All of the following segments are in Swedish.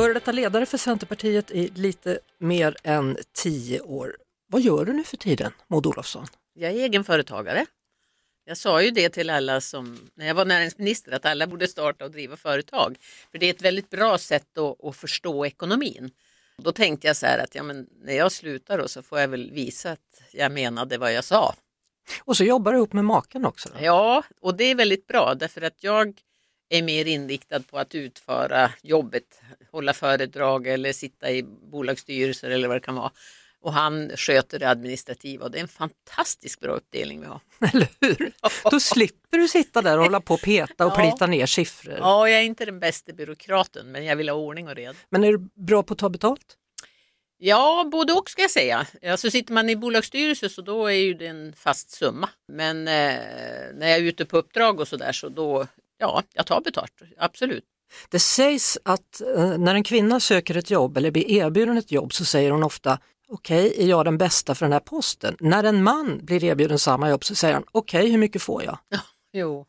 Före detta ledare för Centerpartiet i lite mer än tio år. Vad gör du nu för tiden, Maud Olofsson? Jag är egenföretagare. Jag sa ju det till alla som, när jag var näringsminister, att alla borde starta och driva företag. För det är ett väldigt bra sätt att, att förstå ekonomin. Då tänkte jag så här att ja, men när jag slutar då så får jag väl visa att jag menade vad jag sa. Och så jobbar du ihop med maken också? Då. Ja, och det är väldigt bra därför att jag är mer inriktad på att utföra jobbet, hålla föredrag eller sitta i bolagsstyrelser eller vad det kan vara. Och han sköter det administrativa och det är en fantastiskt bra uppdelning vi har. Eller hur? Då slipper du sitta där och hålla på och peta och Ja. plita ner siffror. Ja, jag är inte den bästa byråkraten men jag vill ha ordning och reda. Men är du bra på att ta betalt? Ja, både och ska jag säga. Alltså sitter man i bolagsstyrelse så då är ju det en fast summa. Men eh, när jag är ute på uppdrag och sådär så då, ja, jag tar betalt, absolut. Det sägs att eh, när en kvinna söker ett jobb eller blir erbjuden ett jobb så säger hon ofta okej, är jag den bästa för den här posten? När en man blir erbjuden samma jobb så säger han okej, hur mycket får jag? Jo.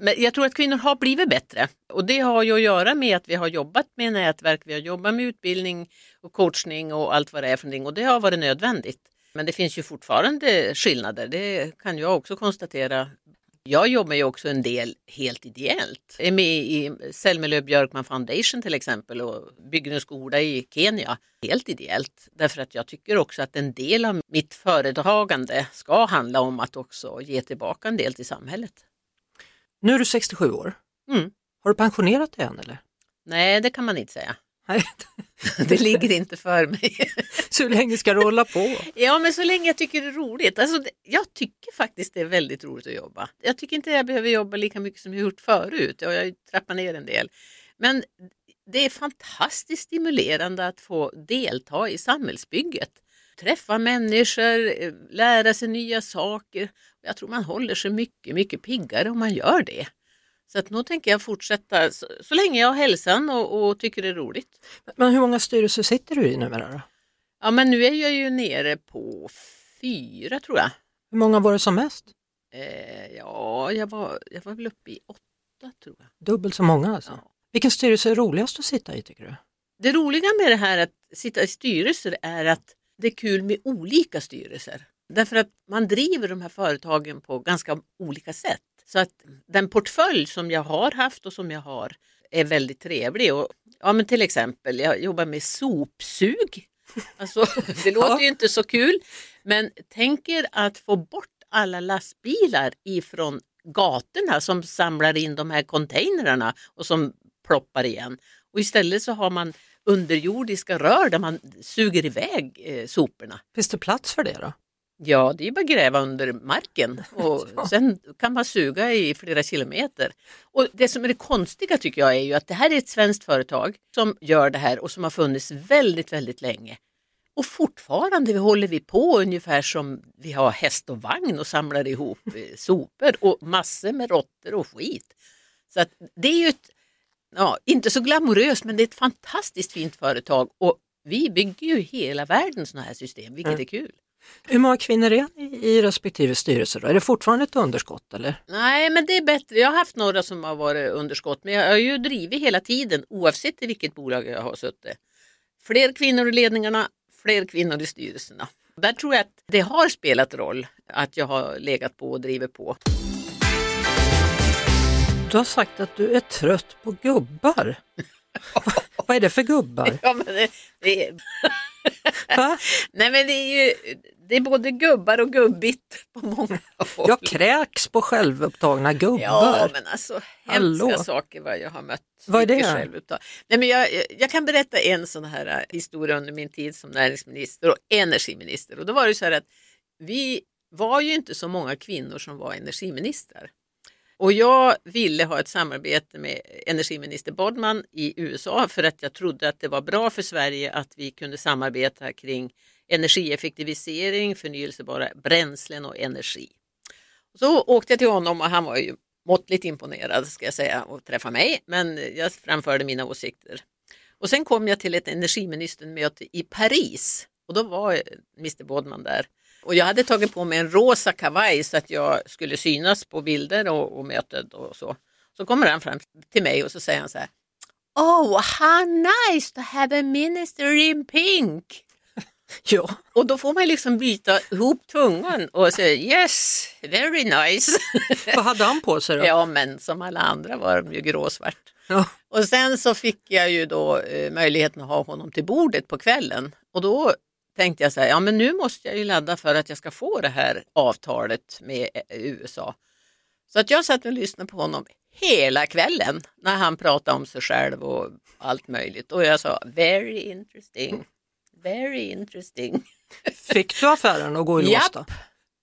Men jag tror att kvinnor har blivit bättre och det har ju att göra med att vi har jobbat med nätverk, vi har jobbat med utbildning och coachning och allt vad det är för någonting och det har varit nödvändigt. Men det finns ju fortfarande skillnader, det kan jag också konstatera. Jag jobbar ju också en del helt ideellt. Jag är med i Selmelöv Björkman Foundation till exempel och bygger en skola i Kenya helt ideellt. Därför att jag tycker också att en del av mitt företagande ska handla om att också ge tillbaka en del till samhället. Nu är du 67 år. Mm. Har du pensionerat dig än eller? Nej, det kan man inte säga. Det ligger inte för mig. Så hur länge ska du hålla på? Ja, men så länge jag tycker det är roligt. Alltså, jag tycker faktiskt det är väldigt roligt att jobba. Jag tycker inte jag behöver jobba lika mycket som jag gjort förut. Jag har ju trappat ner en del. Men det är fantastiskt stimulerande att få delta i samhällsbygget. Träffa människor, eh, lära sig nya saker. Jag tror man håller sig mycket, mycket piggare om man gör det. Så att nu tänker jag fortsätta så, så länge jag har hälsan och, och tycker det är roligt. Men hur många styrelser sitter du i numera då? Ja, men nu är jag ju nere på fyra tror jag. Hur många var det som mest? Eh, ja, jag var, jag var väl uppe i åtta tror jag. Dubbelt så många alltså. Ja. Vilken styrelse är roligast att sitta i tycker du? Det roliga med det här att sitta i styrelser är att det är kul med olika styrelser. Därför att man driver de här företagen på ganska olika sätt. Så att den portfölj som jag har haft och som jag har är väldigt trevlig. Och, ja, men till exempel, jag jobbar med sopsug. Alltså, det låter ju inte så kul, men tänk er att få bort alla lastbilar ifrån gatorna som samlar in de här containrarna och som ploppar igen. Och istället så har man underjordiska rör där man suger iväg eh, soporna. Finns det plats för det då? Ja, det är bara att gräva under marken och sen kan man suga i flera kilometer. Och det som är det konstiga tycker jag är ju att det här är ett svenskt företag som gör det här och som har funnits väldigt, väldigt länge. Och fortfarande håller vi på ungefär som vi har häst och vagn och samlar ihop eh, sopor och massor med råttor och skit. Så att det är ju ett, ja, inte så glamoröst men det är ett fantastiskt fint företag och vi bygger ju hela världen sådana här system, vilket är kul. Hur många kvinnor är i respektive styrelse då? Är det fortfarande ett underskott eller? Nej, men det är bättre. Jag har haft några som har varit underskott, men jag har ju drivit hela tiden oavsett i vilket bolag jag har suttit. Fler kvinnor i ledningarna, fler kvinnor i styrelserna. Där tror jag att det har spelat roll att jag har legat på och drivit på. Du har sagt att du är trött på gubbar. Va- Vad är det för gubbar? Ja, men det, det är, nej, men det är ju det är både gubbar och gubbigt på många håll. Jag kräks på självupptagna gubbar. Ja, men alltså Hallå. hemska saker vad jag har mött. Vad är det? Självupptag. Nej, men jag, jag kan berätta en sån här äh, historia under min tid som näringsminister och energiminister. Och då var det så här att vi var ju inte så många kvinnor som var energiministrar. Och jag ville ha ett samarbete med energiminister Bodman i USA för att jag trodde att det var bra för Sverige att vi kunde samarbeta kring energieffektivisering, förnyelsebara bränslen och energi. Så åkte jag till honom och han var ju måttligt imponerad ska jag säga och träffa mig, men jag framförde mina åsikter. Och sen kom jag till ett energiministermöte i Paris och då var Mr Bodman där. Och jag hade tagit på mig en rosa kavaj så att jag skulle synas på bilder och, och mötet och så. Så kommer han fram till mig och så säger han så här. Oh, how nice to have a minister in pink. Ja. Och då får man liksom byta ihop tungan och säga yes, very nice. Vad hade han på sig då? ja, men som alla andra var de ju gråsvart. Ja. Och sen så fick jag ju då eh, möjligheten att ha honom till bordet på kvällen och då tänkte jag så här, ja men nu måste jag ju ladda för att jag ska få det här avtalet med eh, USA. Så att jag satt och lyssnade på honom hela kvällen när han pratade om sig själv och allt möjligt och jag sa very interesting, very interesting. Fick du affären att gå i lås då?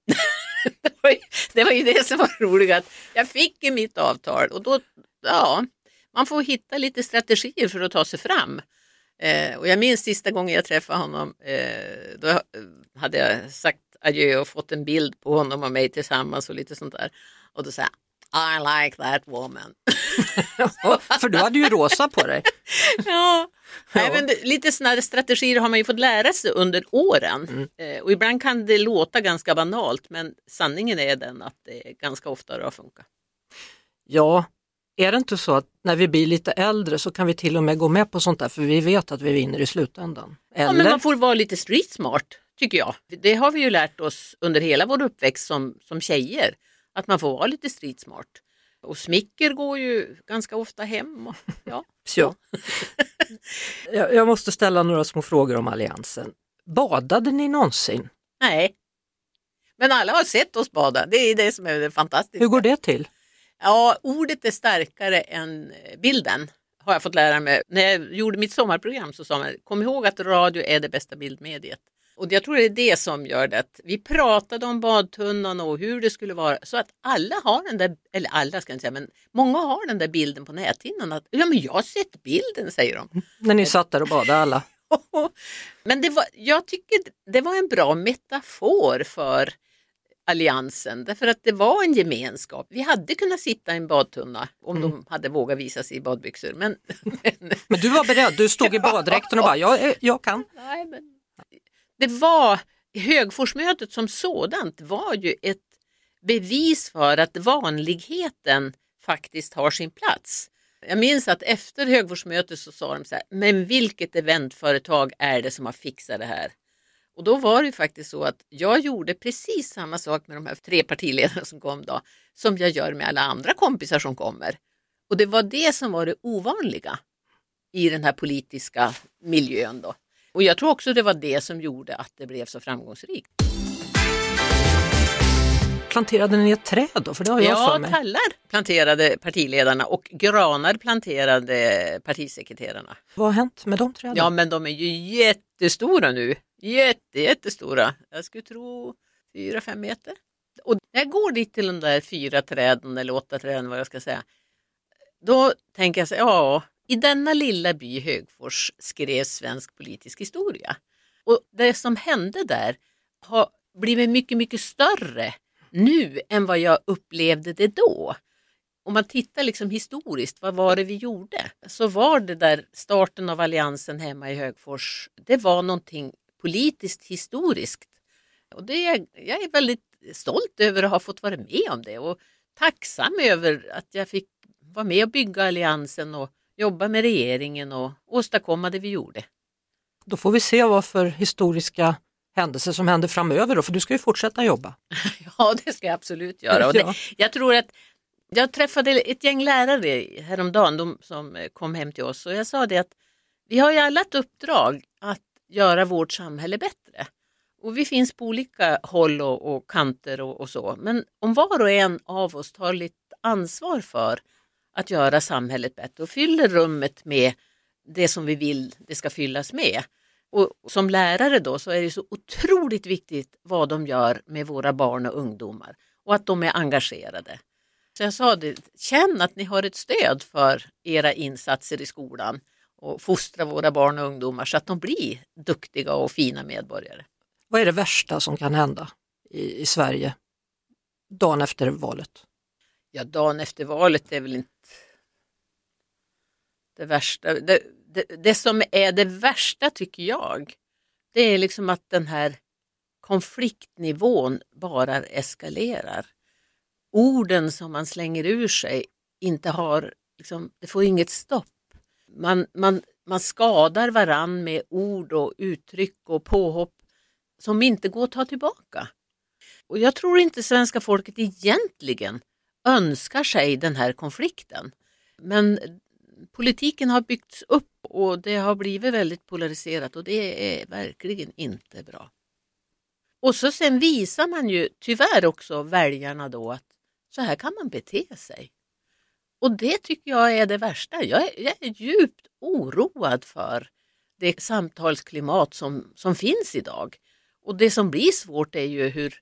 det, var ju, det var ju det som var roligt att jag fick i mitt avtal och då, ja, man får hitta lite strategier för att ta sig fram. Eh, och jag minns sista gången jag träffade honom, eh, då hade jag sagt adjö och fått en bild på honom och mig tillsammans och lite sånt där. Och då sa jag, I like that woman. För du hade ju rosa på dig. ja, Ja. Även lite sådana här strategier har man ju fått lära sig under åren. Eh, och ibland kan det låta ganska banalt men sanningen är den att det är ganska ofta har funkat. Ja, är det inte så att när vi blir lite äldre så kan vi till och med gå med på sånt där för vi vet att vi vinner i slutändan? Ja, Eller? men man får vara lite street smart tycker jag. Det har vi ju lärt oss under hela vår uppväxt som, som tjejer. Att man får vara lite street smart. Och smicker går ju ganska ofta hem. Och, ja. Ja. jag, måste ställa några små frågor om Alliansen. Badade ni någonsin? Nej. Men alla har sett oss bada. Det är det som är det fantastiska. Hur går det till? Ja, ordet är starkare än bilden har jag fått lära mig. När jag gjorde mitt sommarprogram så sa man, kom ihåg att radio är det bästa bildmediet. Och jag tror det är det som gör det att vi pratade om badtunnan och hur det skulle vara så att alla har den där, eller alla ska jag inte säga, men många har den där bilden på näthinnan att ja men jag har sett bilden säger de. När ni satt där och badade alla? Men det var, jag tycker det var en bra metafor för alliansen därför att det var en gemenskap. Vi hade kunnat sitta i en badtunna om de hade vågat visa sig i badbyxor. Men, men, Men du var beredd, du stod i baddräkten och bara, jag, jag kan. nej, men det var Högforsmötet som sådant var ju ett bevis för att vanligheten faktiskt har sin plats. Jag minns att efter Högforsmötet så sa de så här, men vilket eventföretag är det som har fixat det här? Och då var det ju faktiskt så att jag gjorde precis samma sak med de här tre partiledarna som kom då, som jag gör med alla andra kompisar som kommer. Och det var det som var det ovanliga i den här politiska miljön då. Och jag tror också det var det som gjorde att det blev så framgångsrikt. Planterade ni ett träd då? För det har jag för Ja, mig. tallar planterade partiledarna och granar planterade partisekreterarna. Vad har hänt med de träden? Ja, men de är ju jättestora nu. Jätte, jättestora. Jag skulle tro fyra, fem meter. Och när jag går dit till de där fyra träden eller åtta träden vad jag ska säga. Då tänker jag så ja, i denna lilla by Högfors skrevs svensk politisk historia. Och det som hände där har blivit mycket, mycket större nu än vad jag upplevde det då. Om man tittar liksom historiskt, vad var det vi gjorde? Så var det där starten av alliansen hemma i Högfors, det var någonting politiskt historiskt. Och det är, jag är väldigt stolt över att ha fått vara med om det och tacksam över att jag fick vara med och bygga alliansen och jobba med regeringen och åstadkomma det vi gjorde. Då får vi se vad för historiska händelser som händer framöver då, för du ska ju fortsätta jobba. Ja, det ska jag absolut göra. Och det, Ja. Jag tror att jag träffade ett gäng lärare häromdagen de som kom hem till oss och jag sa det att vi har ju alla ett uppdrag att göra vårt samhälle bättre. Och vi finns på olika håll och, och kanter och, och så. Men om var och en av oss tar lite ansvar för att göra samhället bättre och fyller rummet med det som vi vill det ska fyllas med. Och som lärare då så är det så otroligt viktigt vad de gör med våra barn och ungdomar och att de är engagerade. Så jag sa det, känn att ni har ett stöd för era insatser i skolan och fostra våra barn och ungdomar så att de blir duktiga och fina medborgare. Vad är det värsta som kan hända i, i Sverige dagen efter valet? Ja, dagen efter valet är väl inte det värsta. Det, det, det som är det värsta tycker jag, det är liksom att den här konfliktnivån bara eskalerar. Orden som man slänger ur sig inte har, liksom, det får inget stopp. Man, man, man skadar varann med ord och uttryck och påhopp som inte går att ta tillbaka. Och jag tror inte svenska folket egentligen önskar sig den här konflikten. Men politiken har byggts upp och det har blivit väldigt polariserat och det är verkligen inte bra. Och så sen visar man ju tyvärr också väljarna då att så här kan man bete sig. Och det tycker jag är det värsta. Jag är, jag är djupt oroad för det samtalsklimat som, som finns idag. Och det som blir svårt är ju hur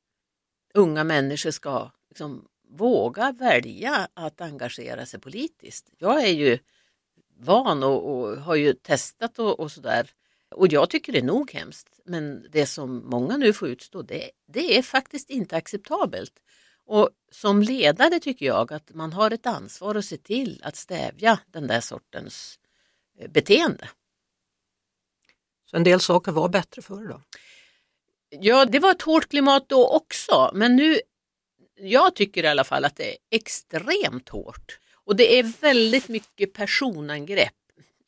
unga människor ska liksom, våga välja att engagera sig politiskt. Jag är ju van och, och har ju testat och, och sådär. Och jag tycker det är nog hemskt. Men det som många nu får utstå det, det är faktiskt inte acceptabelt. Och som ledare tycker jag att man har ett ansvar att se till att stävja den där sortens eh, beteende. Så en del saker var bättre förr då? Ja, det var ett hårt klimat då också, men nu, jag tycker i alla fall att det är extremt hårt. Och det är väldigt mycket personangrepp.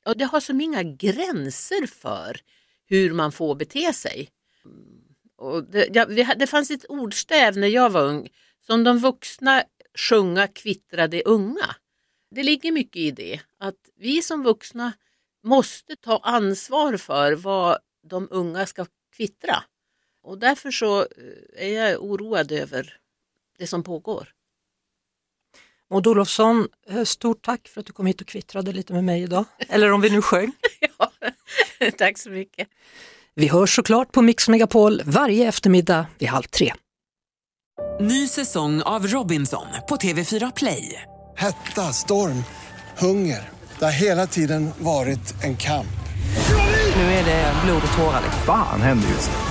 Och det har som inga gränser för hur man får bete sig. Och det, ja, det fanns ett ordstäv när jag var ung, som de vuxna sjunga kvittrade unga. Det ligger mycket i det, att vi som vuxna måste ta ansvar för vad de unga ska kvittra. Och därför så eh, är jag oroad över det som pågår. Maud Olofsson, eh, stort tack för att du kom hit och kvittrade lite med mig idag. Eller om vi nu sjöng. ja, tack så mycket. Vi hörs såklart på Mix Megapol varje eftermiddag vid halv tre. Ny säsong av Robinson på TV4 Play. Hetta, storm, hunger. Det har hela tiden varit en kamp. Nu är det blod och tårar. Fan händer just det.